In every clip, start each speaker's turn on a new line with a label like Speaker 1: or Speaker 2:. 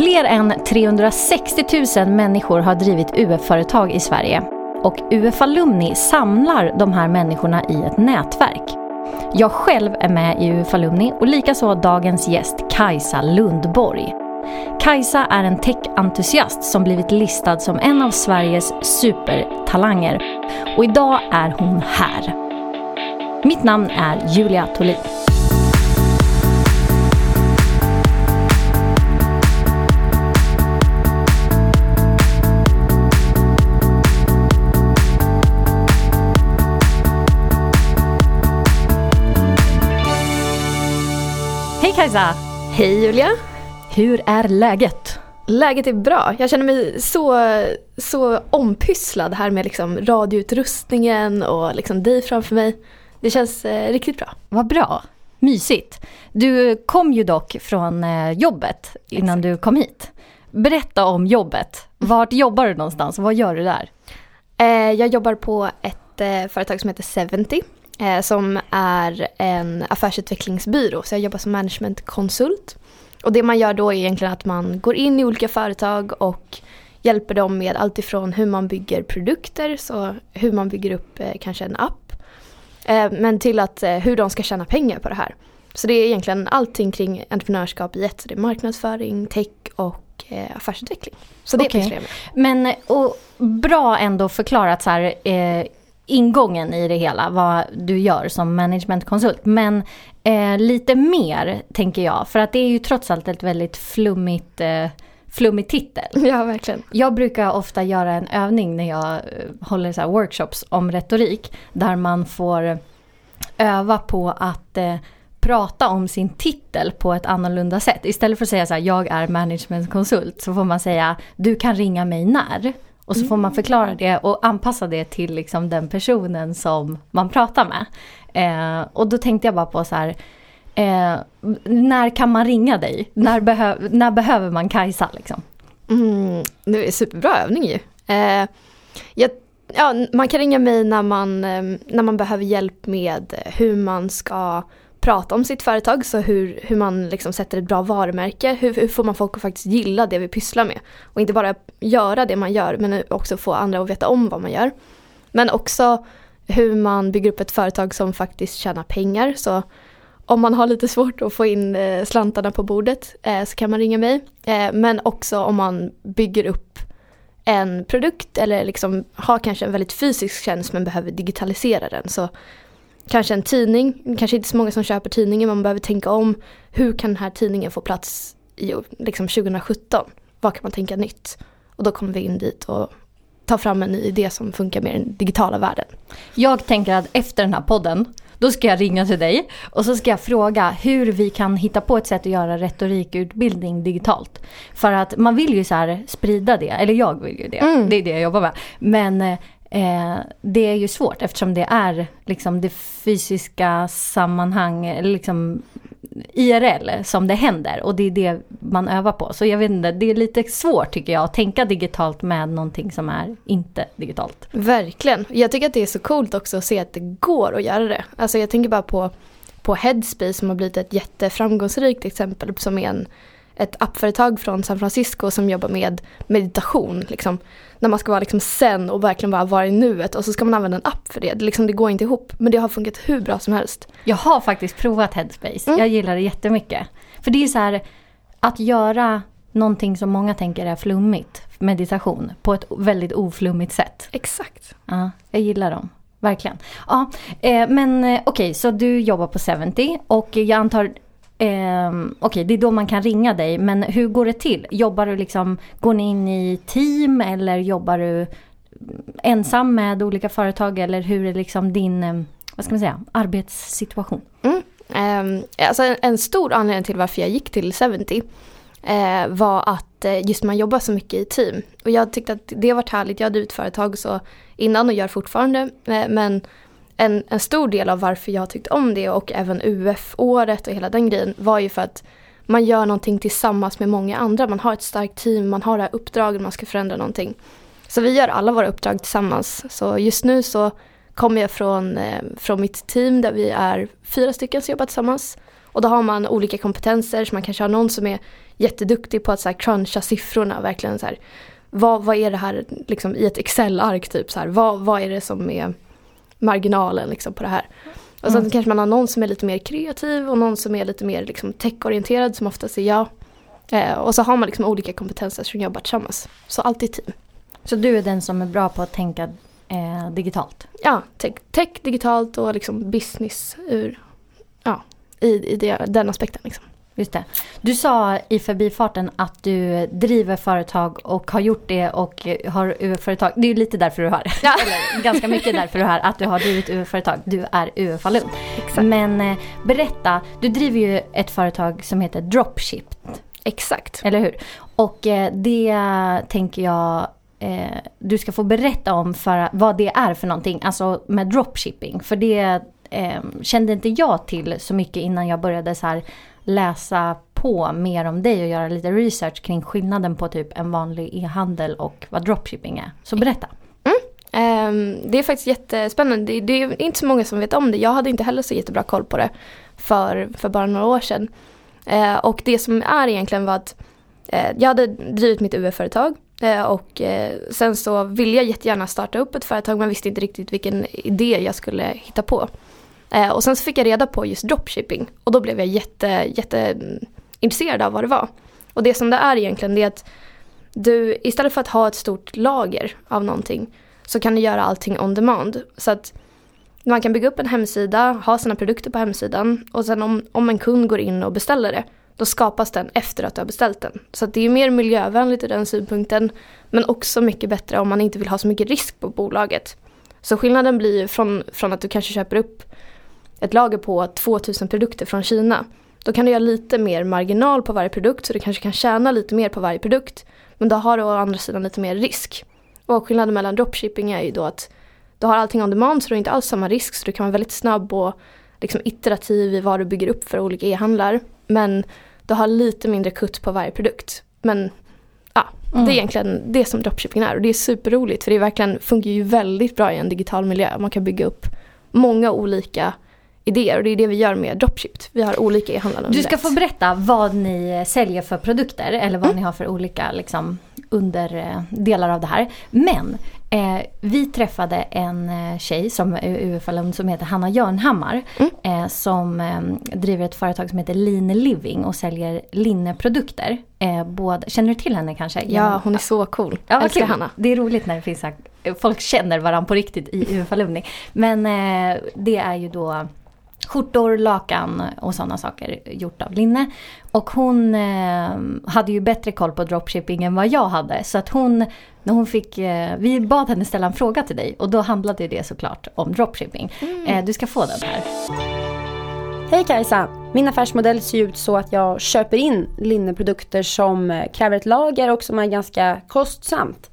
Speaker 1: Fler än 360 000 människor har drivit UF-företag i Sverige. Och UF Alumni samlar de här människorna i ett nätverk. Jag själv är med i UF Alumni och likaså dagens gäst Kajsa Lundborg. Kajsa är en tech-entusiast som blivit listad som en av Sveriges supertalanger. Och idag är hon här. Mitt namn är Julia Tolin. Hej Kajsa!
Speaker 2: Hej Julia!
Speaker 1: Hur är läget?
Speaker 2: Läget är bra. Jag känner mig så, så ompysslad här med liksom radioutrustningen och liksom dig framför mig. Det känns eh, riktigt bra.
Speaker 1: Vad bra. Mysigt. Du kom ju dock från eh, jobbet innan Exakt. du kom hit. Berätta om jobbet. Vart jobbar du någonstans? Vad gör du där?
Speaker 2: Eh, jag jobbar på ett eh, företag som heter 70 eh, som är en affärsutvecklingsbyrå. Så jag jobbar som managementkonsult. Och det man gör då är egentligen att man går in i olika företag och hjälper dem med allt ifrån hur man bygger produkter, så hur man bygger upp eh, kanske en app, eh, men till att eh, hur de ska tjäna pengar på det här. Så det är egentligen allting kring entreprenörskap i ett, så det är marknadsföring, tech och eh, affärsutveckling. Så det okay. jag med.
Speaker 1: Men och, bra ändå förklarat så här, eh, ingången i det hela, vad du gör som managementkonsult. Men eh, lite mer tänker jag, för att det är ju trots allt ett väldigt flummigt eh, flummig titel.
Speaker 2: Ja, verkligen.
Speaker 1: Jag brukar ofta göra en övning när jag eh, håller så workshops om retorik, där man får öva på att eh, prata om sin titel på ett annorlunda sätt. Istället för att säga så här, jag är managementkonsult, så får man säga, du kan ringa mig när. Och så får man förklara det och anpassa det till liksom den personen som man pratar med. Eh, och då tänkte jag bara på så här, eh, när kan man ringa dig? När, behö när behöver man Kajsa liksom?
Speaker 2: Mm, det är superbra övning ju. Eh, jag, ja, man kan ringa mig när man, eh, när man behöver hjälp med hur man ska prata om sitt företag, så hur, hur man liksom sätter ett bra varumärke, hur, hur får man folk att faktiskt gilla det vi pysslar med. Och inte bara göra det man gör, men också få andra att veta om vad man gör. Men också hur man bygger upp ett företag som faktiskt tjänar pengar. Så om man har lite svårt att få in eh, slantarna på bordet eh, så kan man ringa mig. Eh, men också om man bygger upp en produkt eller liksom har kanske en väldigt fysisk tjänst men behöver digitalisera den. Så kanske en tidning, kanske inte så många som köper tidningen, man behöver tänka om hur kan den här tidningen få plats i liksom 2017? Vad kan man tänka nytt? Och då kommer vi in dit och tar fram en ny idé som funkar med den digitala världen.
Speaker 1: Jag tänker att efter den här podden, då ska jag ringa till dig och så ska jag fråga hur vi kan hitta på ett sätt att göra retorikutbildning digitalt. För att man vill ju så här sprida det, eller jag vill ju det, mm. det är det jag jobbar med. Men eh, det är ju svårt eftersom det är liksom det fysiska sammanhang, liksom IRL som det händer och det är det man övar på. Så jag vet inte, det är lite svårt tycker jag att tänka digitalt med någonting som är inte digitalt.
Speaker 2: Verkligen. Jag tycker att det är så coolt också att se att det går att göra det. Alltså jag tänker bara på, på Headspace som har blivit ett jätteframgångsrikt exempel som är en, ett appföretag från San Francisco som jobbar med meditation. Liksom när man ska vara liksom sen och verkligen bara vara i nuet och så ska man använda en app för det. Det, liksom, det går inte ihop. Men det har funkat hur bra som helst.
Speaker 1: Jag har faktiskt provat Headspace. Mm. Jag gillar det jättemycket. För det är så här att göra någonting som många tänker är flummigt, meditation, på ett väldigt oflummigt sätt.
Speaker 2: Exakt.
Speaker 1: Ja, jag gillar dem. Verkligen. Ja, eh, men eh, okej, okay, så du jobbar på 70 och jag antar Eh, Okej, okay, det är då man kan ringa dig. Men hur går det till? Jobbar du liksom, går ni in i team eller jobbar du mm, ensam med olika företag? Eller hur är liksom din, ehm, vad ska man säga, arbetssituation?
Speaker 2: Mm. Eh, alltså en, en, stor anledning till varför jag gick till 70 eh, var att eh, just man jobbar så mycket i team. Och jag tyckte att det var härligt. Jag hade drivit företag så innan och gör fortfarande. Eh, men en, en stor del av varför jag tyckte om det och även UF-året och hela den grejen var ju för att man gör någonting tillsammans med många andra. Man har ett starkt team, man har det här uppdraget, man ska förändra någonting. Så vi gör alla våra uppdrag tillsammans. Så just nu så kommer jag från, eh, från mitt team där vi är fyra stycken som jobbar tillsammans. Och då har man olika kompetenser, så man kanske har någon som är jätteduktig på att så här, cruncha siffrorna, verkligen så här, vad, vad är det här liksom, i ett Excel-ark, typ så här, vad, vad är det som är marginalen liksom, på det här. Och sen
Speaker 1: Mm.
Speaker 2: kanske man har någon som är lite mer kreativ och någon som är lite mer liksom, techorienterad som oftast är jag. Eh, och så har man liksom olika kompetenser som jobbar tillsammans. Så alltid team.
Speaker 1: Så du är den som är bra på att tänka eh, digitalt?
Speaker 2: Ja, tech, tech digitalt och liksom business ur, ja, i, i det, den aspekten. Liksom.
Speaker 1: Just det. Du sa i förbifarten att du driver företag och har gjort det och har UF-företag. Det är ju lite därför du har,
Speaker 2: Ja.
Speaker 1: eller ganska mycket därför du har, att du har drivit UF-företag. Du är UFA Lund.
Speaker 2: Exakt.
Speaker 1: Men eh, berätta, du driver ju ett företag som heter Dropship,
Speaker 2: Exakt.
Speaker 1: eller hur? Och eh, det tänker jag eh, du ska få berätta om för vad det är för någonting, alltså med dropshipping. För det eh, kände inte jag till så mycket innan jag började så här läsa på mer om dig och göra lite research kring skillnaden på typ en vanlig e-handel och vad dropshipping är. Så berätta. Mm.
Speaker 2: Ehm, det är faktiskt jättespännande. Det, det är inte så många som vet om det. Jag hade inte heller så jättebra koll på det för, för bara några år sedan. Uh, och det som är egentligen var att uh, jag hade drivit mitt UF-företag uh, eh, och eh, sen så ville jag jättegärna starta upp ett företag men visste inte riktigt vilken idé jag skulle hitta på. Eh, och sen så fick jag reda på just dropshipping och då blev jag jätte, jätte mm, intresserad av vad det var. Och det som det är egentligen det är att du istället för att ha ett stort lager av någonting så kan du göra allting on demand. Så att man kan bygga upp en hemsida, ha sina produkter på hemsidan och sen om, om en kund går in och beställer det, då skapas den efter att du har beställt den. Så att det är mer miljövänligt ur den synpunkten, men också mycket bättre om man inte vill ha så mycket risk på bolaget. Så skillnaden blir ju från, från att du kanske köper upp ett lager på 2000 produkter från Kina. Då kan du göra lite mer marginal på varje produkt så du kanske kan tjäna lite mer på varje produkt. Men då har du å andra sidan lite mer risk. Och skillnaden mellan dropshipping är ju då att du har allting on demand så du har inte alls samma risk så du kan vara väldigt snabb och liksom iterativ i vad du bygger upp för olika e-handlar. Men du har lite mindre kutt på varje produkt. Men ja,
Speaker 1: Mm.
Speaker 2: det är egentligen det som dropshipping är och det är superroligt för det verkligen fungerar ju väldigt bra i en digital miljö. Man kan bygga upp många olika idéer och det är det vi gör med dropship. Vi har olika e-handlare.
Speaker 1: Du ska få berätta vad ni säljer för produkter eller vad ni har för olika liksom, underdelar av det här. Men eh, vi träffade en eh, tjej som är UFA Lund som heter Hanna Jörnhammar.
Speaker 2: Mm.
Speaker 1: Eh, som eh, driver ett företag som heter Line Living och säljer linneprodukter. Eh, både, känner du till henne kanske?
Speaker 2: Ja, hon är så cool.
Speaker 1: Ja,
Speaker 2: Älskar
Speaker 1: kul.
Speaker 2: Hanna.
Speaker 1: Det är roligt när det finns folk känner varandra på riktigt i UFA Lundning. Men eh, det är ju då skjortor, lakan och sådana saker gjort av linne. Och hon eh, hade ju bättre koll på dropshipping än vad jag hade. Så att hon, när hon fick, eh, vi bad henne ställa en fråga till dig och då handlade det såklart om dropshipping. Eh, du ska få den här.
Speaker 3: Hej Kajsa! Min affärsmodell ser ut så att jag köper in linneprodukter som eh, kräver ett lager och som är ganska kostsamt.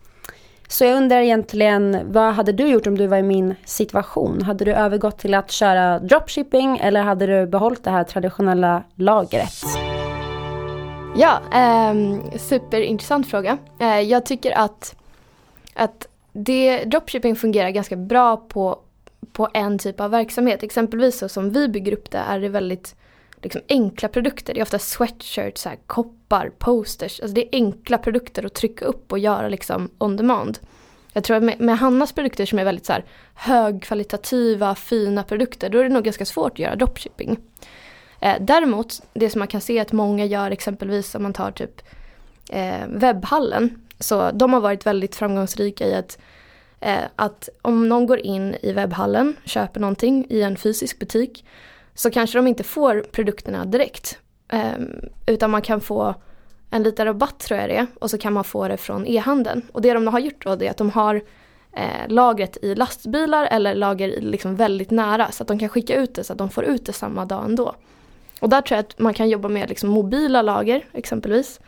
Speaker 3: Så jag undrar egentligen, vad hade du gjort om du var i min situation? Hade du övergått till att köra dropshipping eller hade du behållit det här traditionella lagret?
Speaker 2: Ja, eh, superintressant fråga. Eh, jag tycker att, att det, dropshipping fungerar ganska bra på, på en typ av verksamhet. Exempelvis så som vi bygger upp det är det väldigt liksom, enkla produkter. Det är ofta sweatshirts, så här, koppar, posters. Alltså det är enkla produkter att trycka upp och göra liksom on demand. Jag tror att med, med Hannas produkter som är väldigt så här, högkvalitativa, fina produkter, då är det nog ganska svårt att göra dropshipping. Eh, däremot, det som man kan se att många gör exempelvis om man tar typ eh, webbhallen. Så de har varit väldigt framgångsrika i att, eh, att om någon går in i webbhallen, köper någonting i en fysisk butik så kanske de inte får produkterna direkt. Ehm, utan man kan få en liten rabatt tror jag det är och så kan man få det från e-handeln. Och det de har gjort då är att de har eh, lagret i lastbilar eller lager liksom väldigt nära så att de kan skicka ut det så att de får ut det samma dag ändå. Och där tror jag att man kan jobba med liksom mobila lager exempelvis.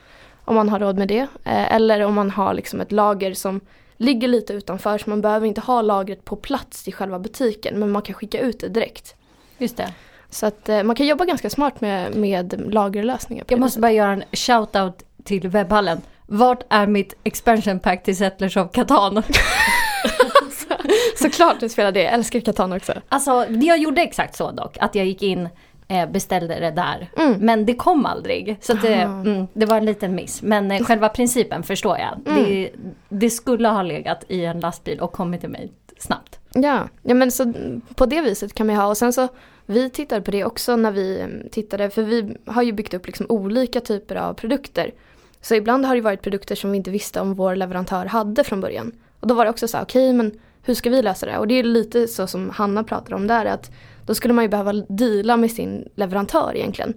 Speaker 2: Om man har råd med det. Eh, eller om man har liksom ett lager som ligger lite utanför så man behöver inte ha lagret på plats i själva butiken men man kan skicka ut det direkt.
Speaker 1: Just det.
Speaker 2: Så att eh, man kan jobba ganska smart med, med lagerlösningar.
Speaker 1: Jag måste bara göra en shout-out till webbhallen. Vart är mitt expansion pack till Settlers of Catan?
Speaker 2: Såklart du spelar det, jag älskar Catan också.
Speaker 1: Alltså jag gjorde exakt så dock. Att jag gick in eh, beställde det där.
Speaker 2: Mm.
Speaker 1: Men det kom aldrig. Så det, mm, det var en liten miss. Men eh, själva principen förstår jag.
Speaker 2: Mm.
Speaker 1: Det, det skulle ha legat i en lastbil och kommit till mig snabbt.
Speaker 2: Ja, ja men så på det viset kan man ju ha och sen så vi tittade på det också när vi mm, tittade för vi har ju byggt upp liksom olika typer av produkter. Så ibland har det varit produkter som vi inte visste om vår leverantör hade från början. Och då var det också så här, okej men hur ska vi lösa det? Och det är lite så som Hanna pratar om där att då skulle man ju behöva deala med sin leverantör egentligen.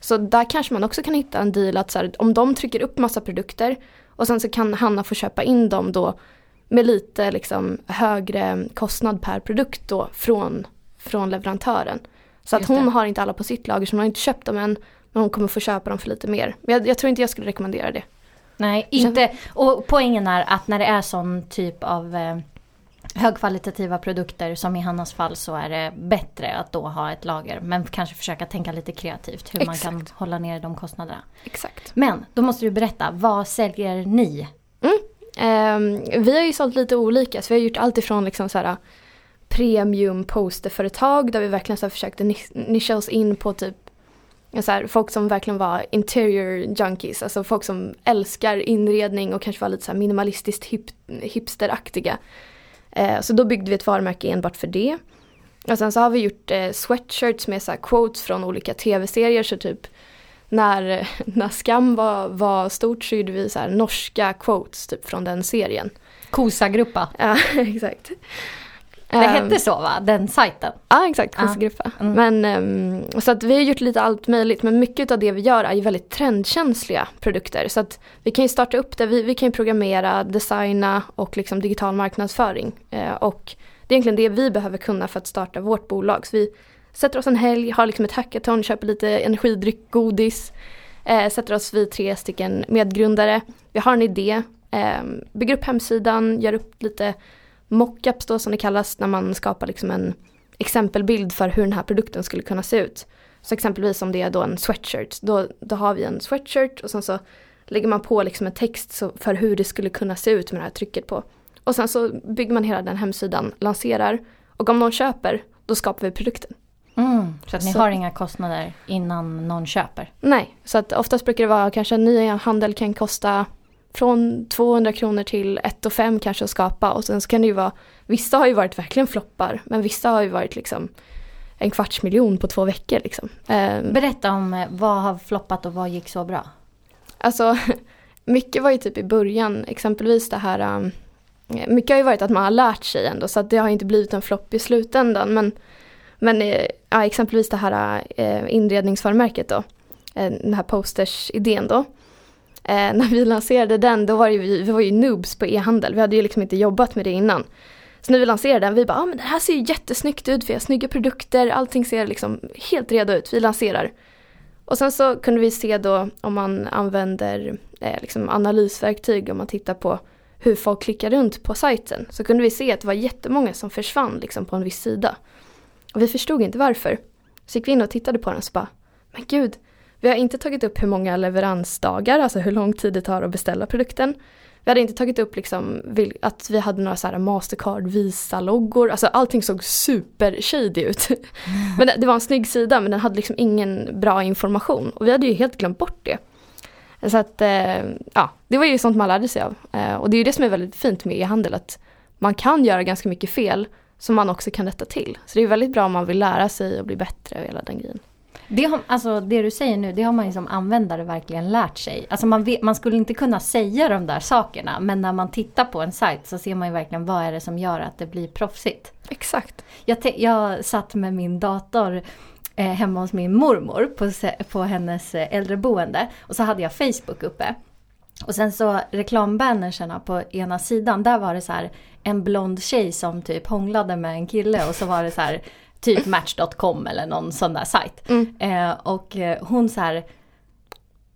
Speaker 2: Så där kanske man också kan hitta en deal att så här, om de trycker upp massa produkter och sen så kan Hanna få köpa in dem då med lite liksom högre kostnad per produkt då från, från leverantören. Så att hon
Speaker 1: det.
Speaker 2: har inte alla på sitt lager så hon har inte köpt dem än. Men hon kommer få köpa dem för lite mer. Men jag, jag tror inte jag skulle rekommendera det.
Speaker 1: Nej, inte. Och poängen är att när det är sån typ av eh, högkvalitativa produkter som i Hannas fall så är det bättre att då ha ett lager. Men kanske försöka tänka lite kreativt hur man kan
Speaker 2: Exakt.
Speaker 1: hålla ner de kostnaderna.
Speaker 2: Exakt.
Speaker 1: Men då måste du berätta, vad säljer ni?
Speaker 2: Ehm, vi har ju sålt lite olika så vi har gjort allt ifrån liksom så här premium posterföretag där vi verkligen så försökte nis- nischa oss in på typ så här, folk som verkligen var interior junkies, alltså folk som älskar inredning och kanske var lite så minimalistiskt hip, hipsteraktiga. Eh, så då byggde vi ett varumärke enbart för det. Och sen så har vi gjort eh, sweatshirts med så quotes från olika tv-serier så typ när, när Skam var, var stort så gjorde vi så norska quotes typ från den serien.
Speaker 1: Kosagruppa.
Speaker 2: Ja, exakt.
Speaker 1: Det
Speaker 2: Ehm,
Speaker 1: hette så va, den sajten?
Speaker 2: Ja exakt,
Speaker 1: Ja.
Speaker 2: kursgruppa.
Speaker 1: Mm.
Speaker 2: Men ehm, så att vi har gjort lite allt möjligt men mycket av det vi gör är ju väldigt trendkänsliga produkter. Så att vi kan ju starta upp det, vi, vi kan ju programmera, designa och liksom digital marknadsföring. Eh, och det är egentligen det vi behöver kunna för att starta vårt bolag. Så vi sätter oss en helg, har liksom ett hackathon, köper lite energidryck, godis. Eh, sätter oss vi tre stycken medgrundare. Vi har en idé, eh, bygger upp hemsidan, gör upp lite mockups då som det kallas när man skapar liksom en exempelbild för hur den här produkten skulle kunna se ut. Så exempelvis om det är då en sweatshirt, då, då har vi en sweatshirt och sen så lägger man på liksom en text för hur det skulle kunna se ut med det här trycket på. Och sen så bygger man hela den hemsidan, lanserar och om någon köper, då skapar vi produkten.
Speaker 1: Mm, så att ni
Speaker 2: Så-
Speaker 1: har inga kostnader innan någon köper?
Speaker 2: Nej, så att oftast brukar det vara kanske en ny handel kan kosta från 200 kronor till 1 5 kanske att skapa och sen så kan det ju vara, vissa har ju varit verkligen floppar men vissa har ju varit liksom en kvarts miljon på två veckor liksom. Eh,
Speaker 1: Berätta om eh, vad har floppat och vad gick så bra?
Speaker 2: Alltså, mycket var ju typ i början, exempelvis det här, um, mycket har ju varit att man har lärt sig ändå så att det har inte blivit en flopp i slutändan men, men eh, ja, exempelvis det här eh, inredningsvarumärket då, den här posters-idén då. Eh, när vi lanserade den då var ju vi, vi var ju noobs på e-handel, vi hade ju liksom inte jobbat med det innan. Så när vi lanserade den, vi bara, ah, men det här ser ju jättesnyggt ut, vi har snygga produkter, allting ser liksom helt redo ut, vi lanserar. Och sen så kunde vi se då om man använder eh, liksom analysverktyg, om man tittar på hur folk klickar runt på sajten, så kunde vi se att det var jättemånga som försvann liksom på en viss sida. Och vi förstod inte varför. Så gick vi in och tittade på den och så bara, men gud, vi har inte tagit upp hur många leveransdagar, alltså hur lång tid det tar att beställa produkten. Vi hade inte tagit upp liksom att vi hade några så här Mastercard Visa-loggor, alltså allting såg super shady ut. men det, var en snygg sida men den hade liksom ingen bra information och vi hade ju helt glömt bort det. Så att, eh, ja, det var ju sånt man lärde sig av. Eh, och det är ju det som är väldigt fint med e-handel, att man kan göra ganska mycket fel som man också kan rätta till. Så det är väldigt bra om man vill lära sig och bli bättre och hela den grejen.
Speaker 1: Det, har, alltså, det du säger nu, det har man ju som användare verkligen lärt sig. Alltså man, vet, man skulle inte kunna säga de där sakerna, men när man tittar på en sajt så ser man ju verkligen vad är det som gör att det blir proffsigt.
Speaker 2: Exakt.
Speaker 1: Jag, te- jag satt med min dator eh, hemma hos min mormor på, på hennes eh, äldreboende och så hade jag Facebook uppe. Och sen så reklambannersarna på ena sidan, där var det så här en blond tjej som typ hånglade med en kille och så var det så här typ Match.com eller någon sån där sajt.
Speaker 2: Mm.
Speaker 1: Eh, och eh, hon så här,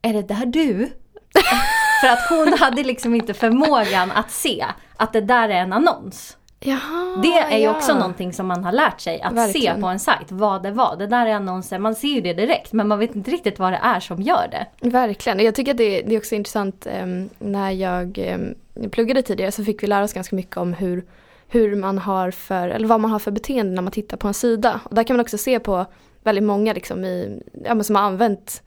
Speaker 1: är det där du? För att hon hade liksom inte förmågan att se att det där är en annons.
Speaker 2: Jaha,
Speaker 1: Det är ju
Speaker 2: ja.
Speaker 1: också någonting som man har lärt sig att
Speaker 2: Verkligen.
Speaker 1: se på en sajt, vad det var. Det där är annonser, man ser ju det direkt men man vet inte riktigt vad det är som gör det.
Speaker 2: Verkligen. Och Jag tycker att det, det är också intressant ehm, när jag ehm, pluggade tidigare så fick vi lära oss ganska mycket om hur, hur man har för, eller vad man har för beteende när man tittar på en sida. Och där kan man också se på väldigt många liksom i, ja, som har använt,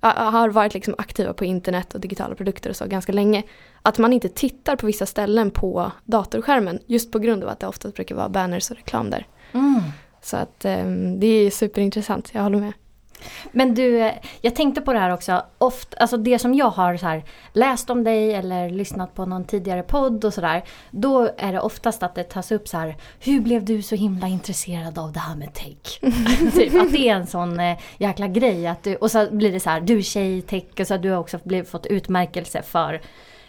Speaker 2: har varit liksom aktiva på internet och digitala produkter och så ganska länge. Att man inte tittar på vissa ställen på datorskärmen just på grund av att det ofta brukar vara banners och reklam där.
Speaker 1: Mm.
Speaker 2: Så att um, det är superintressant, jag håller med.
Speaker 1: Men du, jag tänkte på det här också. Ofta, alltså det som jag har här, läst om dig eller lyssnat på någon tidigare podd och sådär. Då är det oftast att det tas upp så här. Hur blev du så himla intresserad av det här med tech? typ, att det är en sån eh, jäkla grej. Att du, och så blir det så här, du tjej tech. Och så har du också blivit, fått utmärkelse för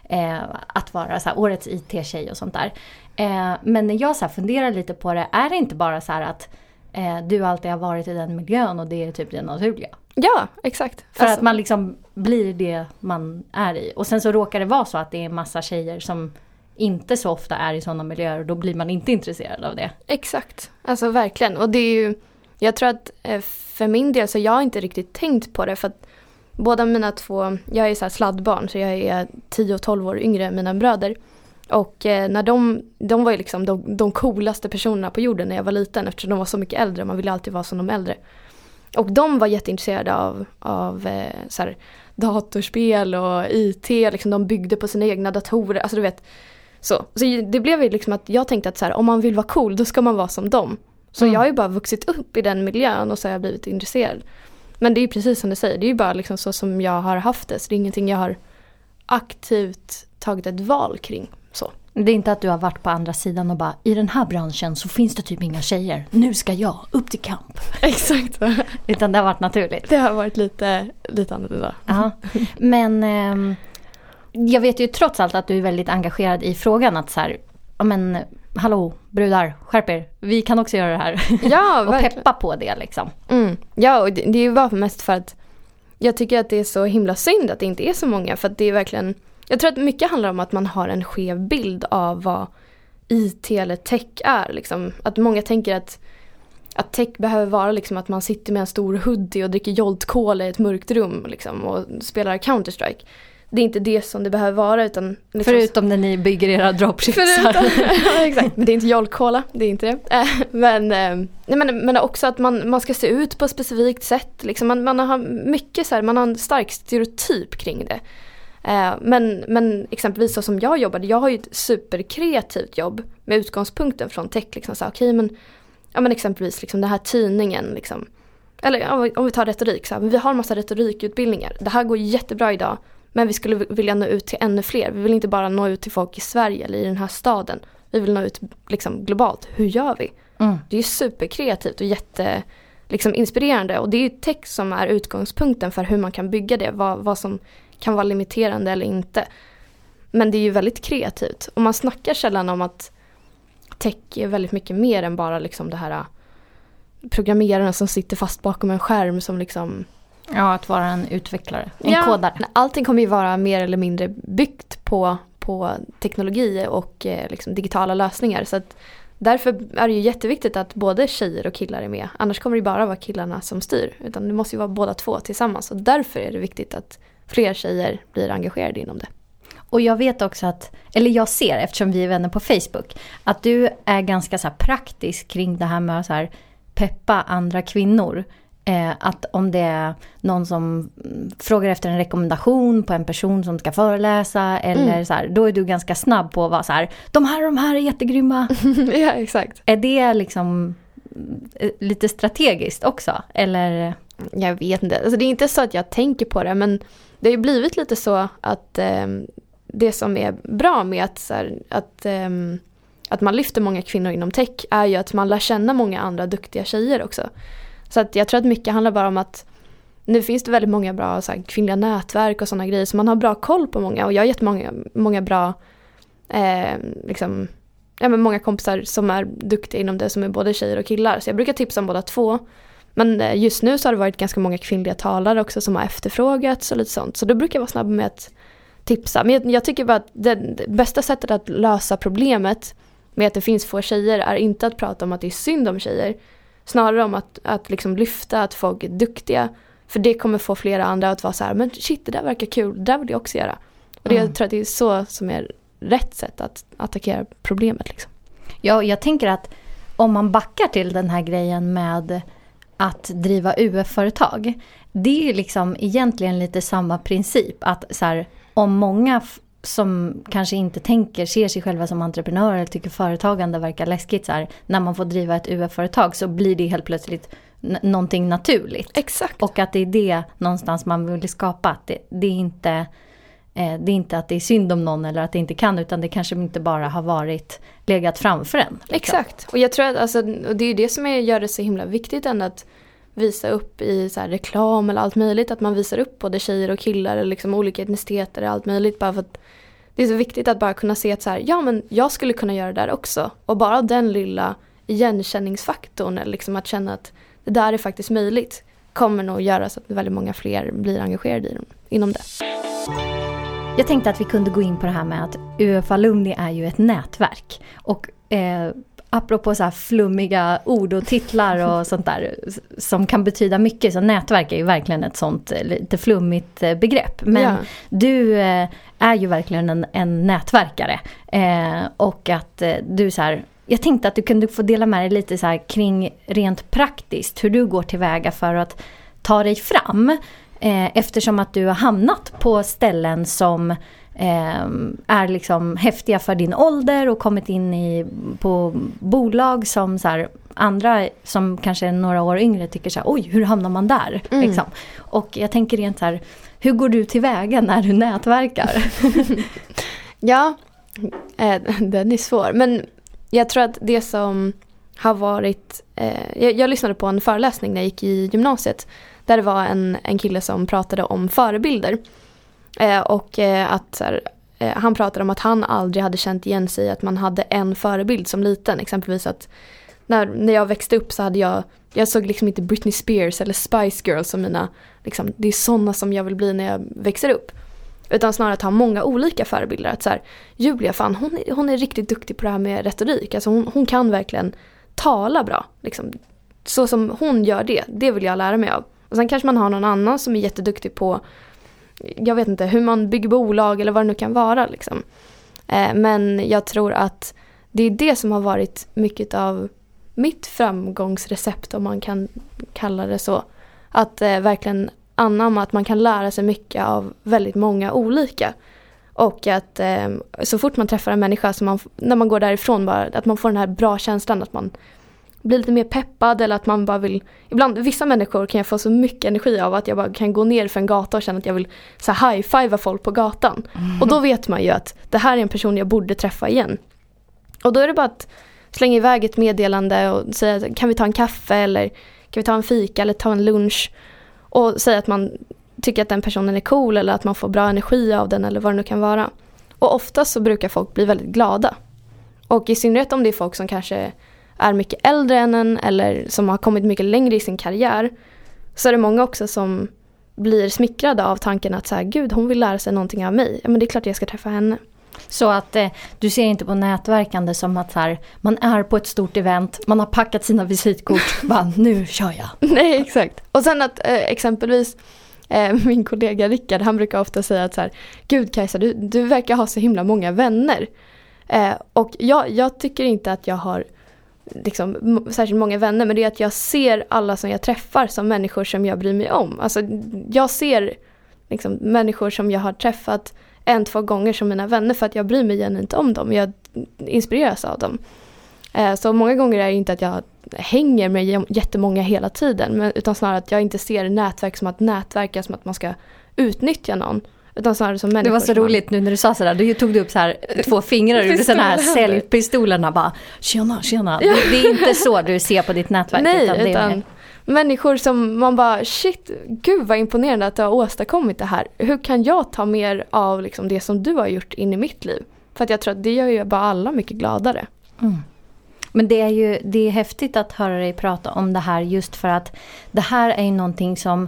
Speaker 1: eh, att vara så här, årets IT-tjej och sånt där. Eh, men när jag så här funderar lite på det, är det inte bara så att eh, du alltid har varit i den miljön och det är typ det naturliga.
Speaker 2: Ja, exakt.
Speaker 1: För alltså. att man liksom blir det man är i. Och sen så råkar det vara så att det är massa tjejer som inte så ofta är i sådana miljöer och då blir man inte intresserad av det.
Speaker 2: Exakt, alltså verkligen. Och det är ju, jag tror att eh, för min del så jag har inte riktigt tänkt på det för att båda mina två, jag är så sladdbarn så jag är 10 och 12 år yngre än mina bröder. Och eh, när de, de var ju liksom de, de coolaste personerna på jorden när jag var liten eftersom de var så mycket äldre, man ville alltid vara som de äldre. Och de var jätteintresserade av, av eh, så här, datorspel och IT, liksom, de byggde på sina egna datorer, alltså du vet. Så, så det blev ju liksom att jag tänkte att så här, om man vill vara cool då ska man vara som dem. Så mm. jag har ju bara vuxit upp i den miljön och så har jag blivit intresserad. Men det är ju precis som du säger, det är ju bara liksom så som jag har haft det. Så det är ingenting jag har aktivt tagit ett val kring. Så.
Speaker 1: Det är inte att du har varit på andra sidan och bara i den här branschen så finns det typ inga tjejer. Nu ska jag upp till kamp.
Speaker 2: Exakt.
Speaker 1: Utan det har varit naturligt.
Speaker 2: Det har varit lite, lite annorlunda.
Speaker 1: Ja. Men eh, jag vet ju trots allt att du är väldigt engagerad i frågan att så här, men hallå brudar, skärp er. Vi kan också göra det här.
Speaker 2: Ja,
Speaker 1: och peppa på det liksom.
Speaker 2: Mm. Ja, och det, det var mest för att jag tycker att det är så himla synd att det inte är så många för att det är verkligen jag tror att mycket handlar om att man har en skev bild av vad IT eller tech är. Liksom. Att många tänker att, att tech behöver vara liksom att man sitter med en stor hoodie och dricker Jolt Cola i ett mörkt rum liksom, och spelar Counter-Strike. Det är inte det som det behöver vara utan...
Speaker 1: Liksom, Förutom när ni bygger era dropships.
Speaker 2: ja, exakt, men det är inte Jolt Cola, det är inte det. Eh, men, eh, men, men också att man, man ska se ut på ett specifikt sätt. Liksom. Man, man har mycket så här, man har en stark stereotyp kring det. Eh, men, men exempelvis så som jag jobbade, jag har ju ett superkreativt jobb med utgångspunkten från tech. Liksom, så, okay, men, ja, men exempelvis liksom, den här tidningen. Liksom, eller om vi tar retorik, så här, vi har en massa retorikutbildningar. Det här går jättebra idag men vi skulle vilja nå ut till ännu fler. Vi vill inte bara nå ut till folk i Sverige eller i den här staden. Vi vill nå ut liksom, globalt. Hur gör vi? Mm. Det är superkreativt och jätte liksom, inspirerande och det är ju tech som är utgångspunkten för hur man kan bygga det. Vad, vad som kan vara limiterande eller inte. Men det är ju väldigt kreativt och man snackar sällan om att tech är väldigt mycket mer än bara liksom det här äh, programmeraren som sitter fast bakom en skärm som liksom
Speaker 1: Ja, att vara en utvecklare, en
Speaker 2: ja,
Speaker 1: kodare.
Speaker 2: Allting kommer ju vara mer eller mindre byggt på, på teknologi och eh, liksom digitala lösningar. Så att därför är det ju jätteviktigt att både tjejer och killar är med. Annars kommer det bara vara killarna som styr. Utan det måste ju vara båda två tillsammans. Och därför är det viktigt att fler tjejer blir engagerade inom det.
Speaker 1: Och jag vet också att, eller jag ser eftersom vi är vänner på Facebook, att du är ganska så praktisk kring det här med att peppa andra kvinnor. Eh, att om det är någon som frågar efter en rekommendation på en person som ska föreläsa eller mm. så här, då är du ganska snabb på att vara så här, de här de här är jättegrymma.
Speaker 2: ja, exakt.
Speaker 1: Är det liksom eh, lite strategiskt också? Eller?
Speaker 2: Jag vet inte, alltså det är inte så att jag tänker på det men det har ju blivit lite så att eh, det som är bra med att, så här, att, eh, att man lyfter många kvinnor inom tech är ju att man lär känna många andra duktiga tjejer också. Så att jag tror att mycket handlar bara om att nu finns det väldigt många bra så här, kvinnliga nätverk och sådana grejer så man har bra koll på många och jag har jättemånga många bra eh, liksom, ja, men många kompisar som är duktiga inom det som är både tjejer och killar så jag brukar tipsa om båda två. Men eh, just nu så har det varit ganska många kvinnliga talare också som har efterfrågats och lite sånt. Så då brukar jag vara snabb med att tipsa. Men jag, jag tycker bara att det, det, bästa sättet att lösa problemet med att det finns få tjejer är inte att prata om att det är synd om tjejer. Snarare om att, att liksom lyfta att folk är duktiga. För det kommer få flera andra att vara så här, men shit det där verkar kul, det där vill jag också göra. Och det, mm. jag tror att det är så som är rätt sätt att attackera problemet. Liksom.
Speaker 1: Ja, jag tänker att om man backar till den här grejen med att driva UF-företag. Det är ju liksom egentligen lite samma princip. Att så här, om många som kanske inte tänker, ser sig själva som entreprenörer eller tycker företagande verkar läskigt så här, när man får driva ett UF-företag så blir det helt plötsligt någonting naturligt.
Speaker 2: Exakt.
Speaker 1: Och att det är det någonstans man vill skapa. Att det, det, är inte, Eh, det är inte att det är synd om någon eller att det inte kan utan det kanske inte bara har varit legat framför en.
Speaker 2: Liksom. Exakt. Och jag tror att alltså, och det är det som gör det så himla viktigt ändå att visa upp i så reklam eller allt möjligt. Att man visar upp både tjejer och killar eller liksom olika etniciteter och allt möjligt. Bara för att det är så viktigt att bara kunna se att så här, ja men jag skulle kunna göra det där också. Och bara den lilla igenkänningsfaktorn, eller liksom att känna att det där är faktiskt möjligt, kommer nog göra så att väldigt många fler blir engagerade inom det.
Speaker 1: Jag tänkte att vi kunde gå in på det här med att UF Alumni är ju ett nätverk. Och eh, apropå så här flummiga ord och titlar och sånt där som kan betyda mycket. Så nätverk är ju verkligen ett sånt eh, lite flummigt eh, begrepp. Men ja. du eh, är ju verkligen en, en nätverkare. Eh, och att eh, du så här, jag tänkte att du kunde få dela med dig lite så här kring rent praktiskt hur du går tillväga för att ta dig fram. Eh, eftersom att du har hamnat på ställen som eh, är liksom häftiga för din ålder och kommit in i, på bolag som så här, andra som kanske är några år yngre tycker så här, oj hur hamnar man där? Mm. Liksom. Och jag tänker rent så här, hur går du tillväga när du nätverkar?
Speaker 2: ja, eh, den är svår. Men jag tror att det som har varit, eh, jag, jag, lyssnade på en föreläsning när jag gick i gymnasiet. Där det var en, en kille som pratade om förebilder. Eh, och eh, att här, eh, han pratade om att han aldrig hade känt igen sig i att man hade en förebild som liten. Exempelvis att när, när jag växte upp så hade jag, jag såg liksom inte Britney Spears eller Spice Girls som mina, liksom, det är sådana som jag vill bli när jag växer upp. Utan snarare att ha många olika förebilder. Att så här, Julia, fan, hon, är, hon är riktigt duktig på det här med retorik. Alltså hon, hon kan verkligen tala bra. Liksom. Så som hon gör det, det vill jag lära mig av. Och sen kanske man har någon annan som är jätteduktig på, jag vet inte, hur man bygger bolag eller vad det nu kan vara. Liksom. Eh, men jag tror att det är det som har varit mycket av mitt framgångsrecept om man kan kalla det så. Att eh, verkligen anamma att man kan lära sig mycket av väldigt många olika. Och att eh, så fort man träffar en människa, så man, när man går därifrån, bara, att man får den här bra känslan att man blir lite mer peppad eller att man bara vill... Ibland, vissa människor kan jag få så mycket energi av att jag bara kan gå ner för en gata och känna att jag vill så high-fivea folk på gatan. Mm. Och då vet man ju att det här är en person jag borde träffa igen. Och då är det bara att slänga iväg ett meddelande och säga kan vi ta en kaffe eller kan vi ta en fika eller ta en lunch. Och säga att man tycker att den personen är cool eller att man får bra energi av den eller vad det nu kan vara. Och oftast så brukar folk bli väldigt glada. Och i synnerhet om det är folk som kanske är mycket äldre än en eller som har kommit mycket längre i sin karriär. Så är det många också som blir smickrade av tanken att så här, gud hon vill lära sig någonting av mig. Ja men det är klart jag ska träffa henne.
Speaker 1: Så att eh, du ser inte på nätverkande som att här, man är på ett stort event, man har packat sina visitkort, bara nu kör jag.
Speaker 2: Nej exakt. Och sen att eh, exempelvis eh, min kollega Rickard han brukar ofta säga att så här, gud Kajsa du, du verkar ha så himla många vänner. Eh, och jag, jag tycker inte att jag har liksom, särskilt många vänner men det är att jag ser alla som jag träffar som människor som jag bryr mig om. Alltså jag ser liksom, människor som jag har träffat en, två gånger som mina vänner för att jag bryr mig genuint om dem. Jag inspireras av dem. Eh, så många gånger är det inte att jag hänger med jättemånga hela tiden utan snarare att jag inte ser nätverk som att nätverka som att man ska utnyttja någon. Utan snarare som
Speaker 1: Det var så roligt nu när du sa sådär, då tog du upp så här två fingrar och gjorde sådana här säljpistolerna bara Tjena, tjena. Ja. Det, det, är inte så du ser på ditt nätverk.
Speaker 2: Nej, utan, utan mer... människor som man bara shit, gud vad imponerande att du har åstadkommit det här. Hur kan jag ta mer av liksom det som du har gjort in i mitt liv? För att jag tror att det gör ju bara alla mycket gladare. Mm.
Speaker 1: Men det är ju det är häftigt att höra dig prata om det här just för att det här är ju någonting som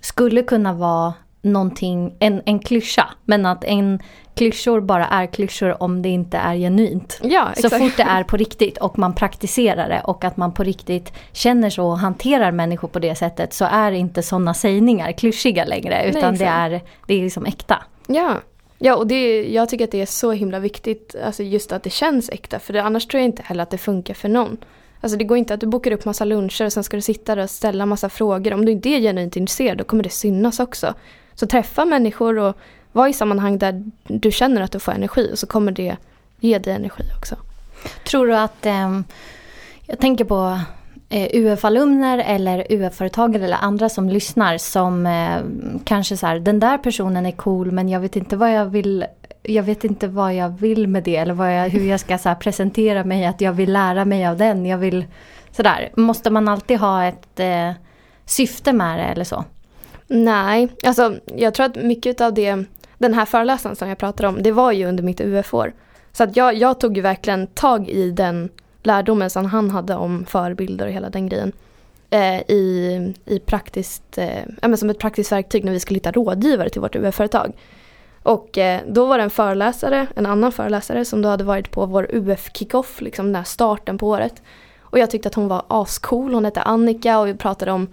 Speaker 1: skulle kunna vara någonting, en, en klyscha. Men att en klyschor bara är klyschor om det inte är genuint.
Speaker 2: Ja,
Speaker 1: så fort det är på riktigt och man praktiserar det och att man på riktigt känner så och hanterar människor på det sättet så är inte sådana sägningar klyschiga längre utan Nej, det, är, det är liksom äkta.
Speaker 2: Ja, Ja, och det, jag tycker att det är så himla viktigt, alltså just att det känns äkta. För det, annars tror jag inte heller att det funkar för någon. Alltså det går inte att du bokar upp massa luncher och sen ska du sitta där och ställa massa frågor. Om du inte är genuint intresserad då kommer det synas också. Så träffa människor och var i sammanhang där du känner att du får energi och så kommer det ge dig energi också.
Speaker 1: Tror du att, eh, jag tänker på eh, UF-alumner eller UF-företagare eller andra som lyssnar som eh, kanske så här, den där personen är cool men jag vet inte vad jag vill jag vet inte vad jag vill med det eller vad jag, hur jag ska så presentera mig, att jag vill lära mig av den. Jag vill sådär. Måste man alltid ha ett eh, syfte med det eller så?
Speaker 2: Nej, alltså jag tror att mycket av det, den här föreläsaren som jag pratade om, det var ju under mitt UF-år. Så att jag, jag tog ju verkligen tag i den lärdomen som han hade om förebilder och hela den grejen. Eh, i, i praktiskt, eh, ja, som ett praktiskt verktyg när vi skulle hitta rådgivare till vårt UF-företag. Och eh, då var det en föreläsare, en annan föreläsare som då hade varit på vår UF-kickoff, liksom den här starten på året. Och jag tyckte att hon var ascool, hon hette Annika och vi pratade om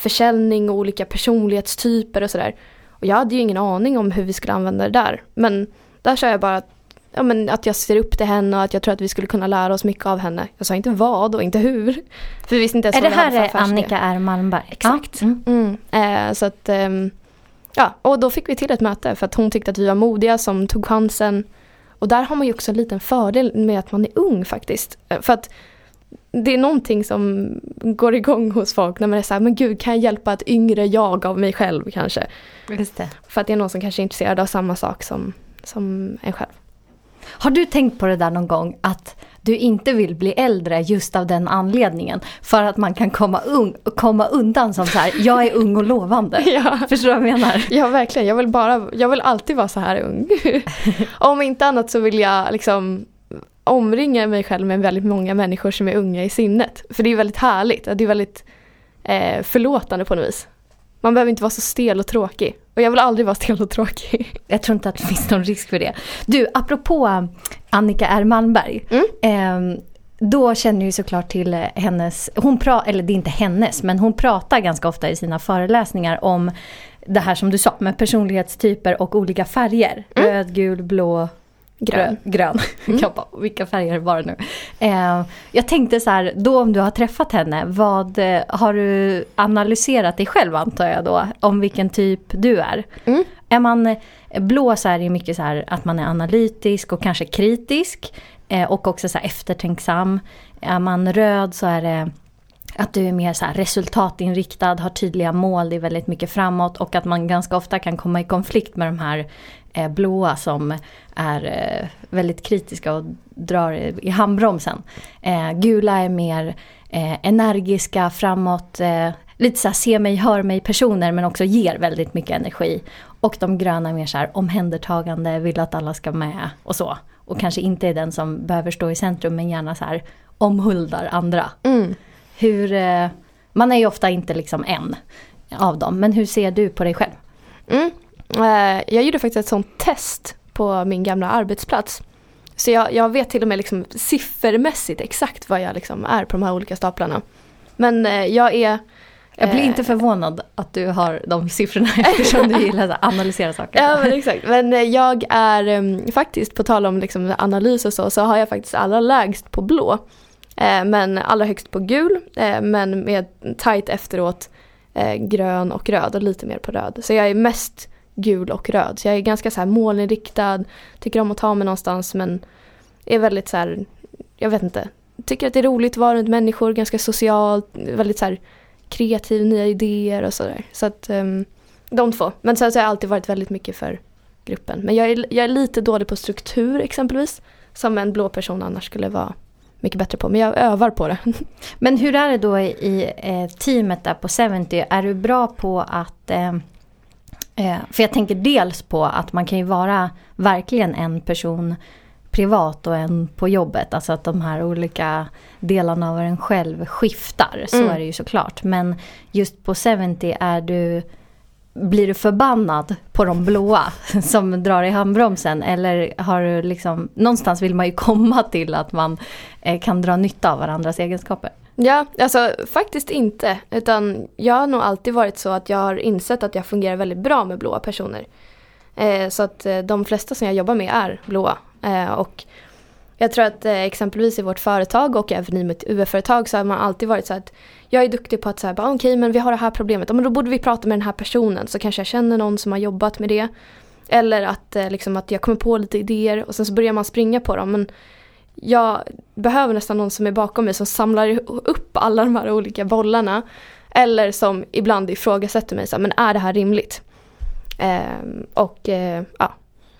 Speaker 2: försäljning och olika personlighetstyper och sådär. Och jag hade ju ingen aning om hur vi skulle använda det där. Men där sa jag bara att, ja, men att jag ser upp till henne och att jag tror att vi skulle kunna lära oss mycket av henne. Jag sa inte vad och inte hur. För vi visste inte ens
Speaker 1: är
Speaker 2: vad
Speaker 1: det här
Speaker 2: för
Speaker 1: är Annika R Malmberg?
Speaker 2: Exakt.
Speaker 1: Ja. Mm.
Speaker 2: Mm. Eh, så att, ehm, ja, och då fick vi till ett möte för att hon tyckte att vi var modiga som tog chansen. Och där har man ju också en liten fördel med att man är ung faktiskt. Eh, För att det är någonting som går igång hos folk när man är så här, men gud kan jag hjälpa ett yngre jag av mig själv kanske? För att det är någon som kanske är intresserad av samma sak som, som en själv.
Speaker 1: Har du tänkt på det där någon gång att du inte vill bli äldre just av den anledningen? För att man kan komma, un komma undan som så här, jag är ung och lovande.
Speaker 2: Ja.
Speaker 1: Förstår du vad jag menar?
Speaker 2: Ja verkligen, jag vill, bara, jag vill alltid vara så här ung. Om inte annat så vill jag liksom omringa mig själv med väldigt många människor som är unga i sinnet. För det är väldigt härligt, det är väldigt eh, förlåtande på något vis. Man behöver inte vara så stel och tråkig. Och jag vill aldrig vara stel och tråkig.
Speaker 1: Jag tror inte att det finns någon risk för det. Du, apropå Annika R Malmberg.
Speaker 2: Mm.
Speaker 1: Eh, då känner ju såklart till hennes, hon pra, eller det är inte hennes, men hon pratar ganska ofta i sina föreläsningar om det här som du sa med personlighetstyper och olika färger.
Speaker 2: Mm.
Speaker 1: Röd, gul, blå,
Speaker 2: Grön.
Speaker 1: grön.
Speaker 2: Mm.
Speaker 1: Jag bara, vilka färger var det nu? Eh, jag tänkte så här, då om du har träffat henne, vad eh, har du analyserat dig själv antar jag då, om vilken typ du är?
Speaker 2: Mm.
Speaker 1: Är man eh, blå så är det mycket så här att man är analytisk och kanske kritisk eh, och också så här eftertänksam. Är man röd så är det att du är mer så här resultatinriktad, har tydliga mål, det är väldigt mycket framåt och att man ganska ofta kan komma i konflikt med de här blåa som är eh, väldigt kritiska och drar i, handbromsen. Eh, gula är mer eh, energiska, framåt, lite så här se mig, hör mig personer men också ger väldigt mycket energi. Och de gröna är mer så här omhändertagande, vill att alla ska med och så. Och kanske inte är den som behöver stå i centrum men gärna så här omhuldar andra.
Speaker 2: Mm.
Speaker 1: Hur, man är ju ofta inte liksom en av dem, men hur ser du på dig själv?
Speaker 2: Mm. Eh, jag gjorde faktiskt ett sånt test på min gamla arbetsplats. Så jag, jag vet till och med liksom siffermässigt exakt vad jag liksom är på de här olika staplarna. Men eh, jag är...
Speaker 1: Jag blir
Speaker 2: eh,
Speaker 1: inte förvånad att du har de siffrorna eftersom du gillar att analysera saker.
Speaker 2: Ja men exakt. Men eh, jag är eh, faktiskt, på tal om liksom analys och så, så har jag faktiskt allra lägst på blå. Eh, men allra högst på gul, eh, men med tight efteråt eh, grön och röd och lite mer på röd. Så jag är mest gul och röd. Så jag är ganska så här målinriktad, tycker om att ta mig någonstans men är väldigt så här, jag vet inte, tycker att det är roligt att vara runt människor, ganska socialt, väldigt så här kreativ, nya idéer och sådär. Så att um, de två. Men sen så har jag alltid varit väldigt mycket för gruppen. Men jag är, jag är lite dålig på struktur exempelvis. Som en blå person annars skulle vara mycket bättre på. Men jag övar på det.
Speaker 1: Men hur är det då i eh, teamet där på 70? Är du bra på att... Eh, eh, för jag tänker dels på att man kan ju vara verkligen en person privat och en på jobbet. Alltså att de här olika delarna av en själv skiftar. Så
Speaker 2: Mm.
Speaker 1: är det ju såklart. Men just på 70 är du... Blir du förbannad på de blåa som drar i handbromsen? Eller har du liksom... Någonstans vill man ju komma till att man eh, kan dra nytta av varandras egenskaper.
Speaker 2: Ja, alltså faktiskt inte. Utan jag har nog alltid varit så att jag har insett att jag fungerar väldigt bra med blåa personer. Eh, så att eh, de flesta som jag jobbar med är blåa. Eh, och Jag tror att eh, exempelvis i vårt företag och även i mitt UF-företag så har man alltid varit så att jag är duktig på att säga okej okay, men vi har det här problemet, ja, men då borde vi prata med den här personen så kanske jag känner någon som har jobbat med det. Eller att, eh, liksom, att jag kommer på lite idéer och sen så börjar man springa på dem. Men jag behöver nästan någon som är bakom mig som samlar upp alla de här olika bollarna. Eller som ibland ifrågasätter mig, så här, men är det här rimligt? Eh, och eh, ja,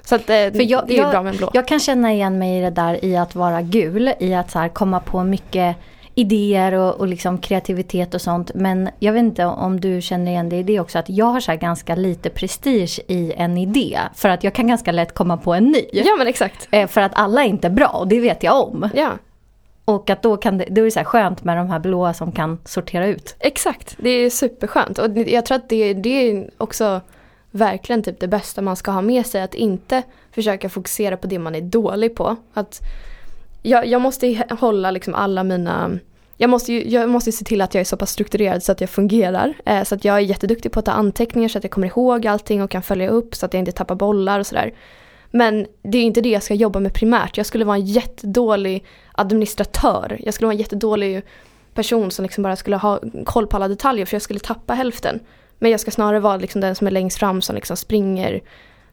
Speaker 2: så att, eh, För jag, det är jag, bra med en blå.
Speaker 1: Jag kan känna igen mig i det där i att vara gul, i att så här, komma på mycket idéer och, och liksom kreativitet och sånt. Men jag vet inte om du känner igen dig i det också, att jag har så ganska lite prestige i en idé. För att jag kan ganska lätt komma på en ny.
Speaker 2: Ja men exakt.
Speaker 1: Eh, för att alla är inte bra och det vet jag om.
Speaker 2: Ja.
Speaker 1: Och att då kan det, då är det så skönt med de här blåa som kan sortera ut.
Speaker 2: Exakt, det är superskönt. Och jag tror att det, det är också verkligen typ det bästa man ska ha med sig. Att inte försöka fokusera på det man är dålig på. Att jag, jag måste hålla liksom alla mina jag måste, ju, jag måste se till att jag är så pass strukturerad så att jag fungerar. Eh, så att jag är jätteduktig på att ta anteckningar så att jag kommer ihåg allting och kan följa upp så att jag inte tappar bollar och sådär. Men det är inte det jag ska jobba med primärt. Jag skulle vara en jättedålig administratör. Jag skulle vara en jättedålig person som liksom bara skulle ha koll på alla detaljer för jag skulle tappa hälften. Men jag ska snarare vara liksom den som är längst fram som liksom springer,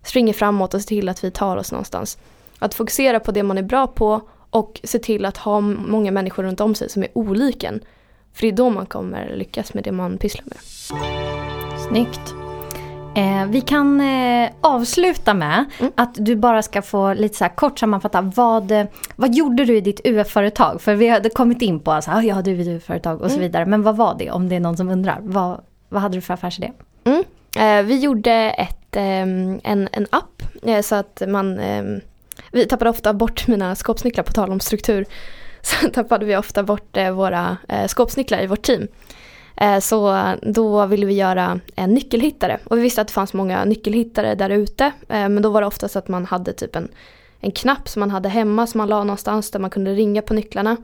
Speaker 2: springer framåt och ser till att vi tar oss någonstans. Att fokusera på det man är bra på och se till att ha många människor runt om sig som är oliken. För det är då man kommer lyckas med det man pysslar med.
Speaker 1: Snyggt. Eh, vi kan eh, avsluta med mm. att du bara ska få lite så här kort sammanfatta. Vad, vad gjorde du i ditt UF-företag? För vi hade kommit in på att ja, du är ett UF-företag och mm. så vidare. Men vad var det om det är någon som undrar? Vad, vad hade du för affärsidé?
Speaker 2: Mm. Eh, vi gjorde ett, ehm, en, en app eh, så att man ehm, vi tappade ofta bort mina skåpsnycklar på tal om struktur. Så tappade vi ofta bort eh, våra eh, skåpsnycklar i vårt team. Eh, så då ville vi göra en nyckelhittare och vi visste att det fanns många nyckelhittare där ute. Men då var det oftast att man hade typ en, en knapp som man hade hemma som man la någonstans där man kunde ringa på nycklarna.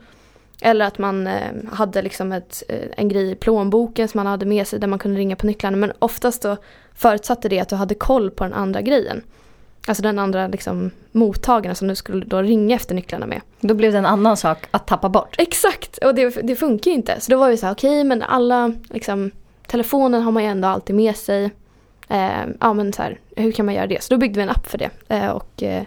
Speaker 2: Eller att man hade liksom ett, en grej i plånboken som man hade med sig där man kunde ringa på nycklarna. Men oftast då förutsatte det att du hade koll på den andra grejen. Alltså den andra liksom, mottagaren som du skulle då ringa efter nycklarna med.
Speaker 1: Då blev det en annan sak att tappa bort.
Speaker 2: Exakt, och det, det funkar ju inte. Så då var vi så här, okej okay, men alla, liksom, telefonen har man ju ändå alltid med sig. Eh, ja men så här, hur kan man göra det? Så då byggde vi en app för det. Eh, och eh,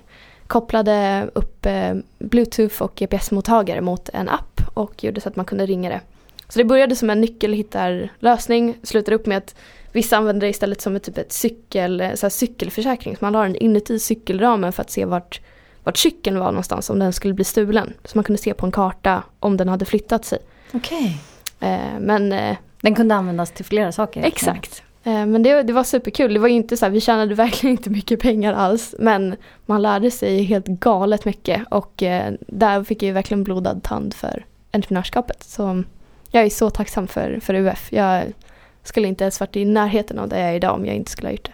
Speaker 2: kopplade upp eh, bluetooth och GPS-mottagare mot en app och gjorde så att man kunde ringa det. Så det började som en nyckelhittarlösning, slutade upp med att Vissa använder det istället som ett, typ ett cykel, så här cykelförsäkring. Så man la den inuti cykelramen för att se vart, vart cykeln var någonstans om den skulle bli stulen. Så man kunde se på en karta om den hade flyttat sig.
Speaker 1: Okej.
Speaker 2: Okay. Eh, men... Eh,
Speaker 1: den kunde användas till flera saker.
Speaker 2: Exakt. Eh, men det, det var superkul. Det var inte så här, vi tjänade verkligen inte mycket pengar alls. Men man lärde sig helt galet mycket. Och eh, där fick jag verkligen blodad tand för entreprenörskapet. Så jag är så tacksam för, för UF. Jag skulle inte ens varit i närheten av det jag är idag om jag inte skulle ha gjort det.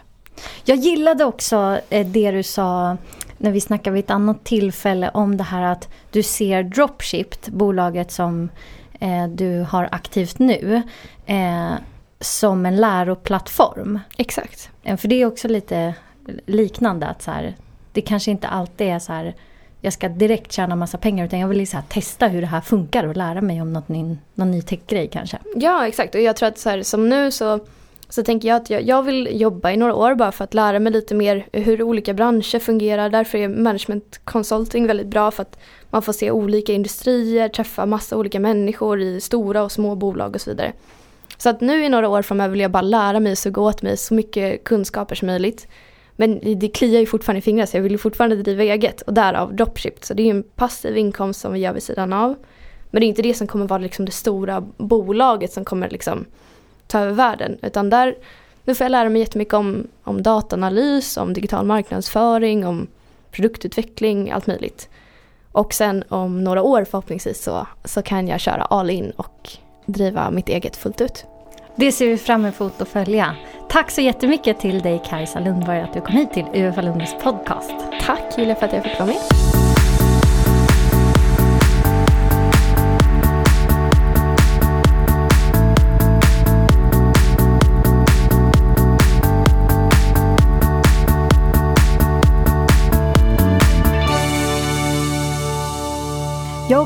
Speaker 1: Jag gillade också eh, det du sa när vi snackade vid ett annat tillfälle om det här att du ser Dropshipped, bolaget som eh, du har aktivt nu, eh, som en läroplattform.
Speaker 2: Exakt.
Speaker 1: För det är också lite liknande att så här, det kanske inte alltid är så här jag ska direkt tjäna massa pengar utan jag vill så testa hur det här funkar och lära mig om något ny, någon ny techgrej kanske.
Speaker 2: Ja exakt och jag tror att så här, som nu så, så tänker jag att jag, jag, vill jobba i några år bara för att lära mig lite mer hur olika branscher fungerar. Därför är management consulting väldigt bra för att man får se olika industrier, träffa massa olika människor i stora och små bolag och så vidare. Så att nu i några år framöver vill jag bara lära mig och suga åt mig så mycket kunskaper som möjligt. Men det kliar ju fortfarande i fingrarna så jag vill ju fortfarande driva eget och därav dropship. Så det är ju en passiv inkomst som vi gör vid sidan av. Men det är inte det som kommer vara liksom det stora bolaget som kommer liksom ta över världen. Utan där, nu får jag lära mig jättemycket om, om dataanalys, om digital marknadsföring, om produktutveckling, allt möjligt. Och sen om några år förhoppningsvis så, så kan jag köra all in och driva mitt eget fullt ut.
Speaker 1: Det ser vi fram emot att följa. Tack så jättemycket till dig Kajsa Lundberg att du kom hit till UFA Lundes podcast.
Speaker 2: Tack Julia för att jag fick vara med.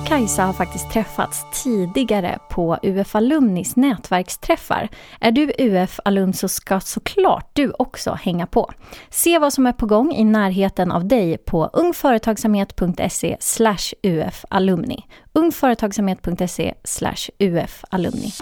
Speaker 1: Och Kajsa har faktiskt träffats tidigare på UF Alumnis nätverksträffar. Är du UF-alum så ska såklart du också hänga på. Se vad som är på gång i närheten av dig på ungföretagsamhet.se ufalumni. ungföretagsamhet.se ufalumni.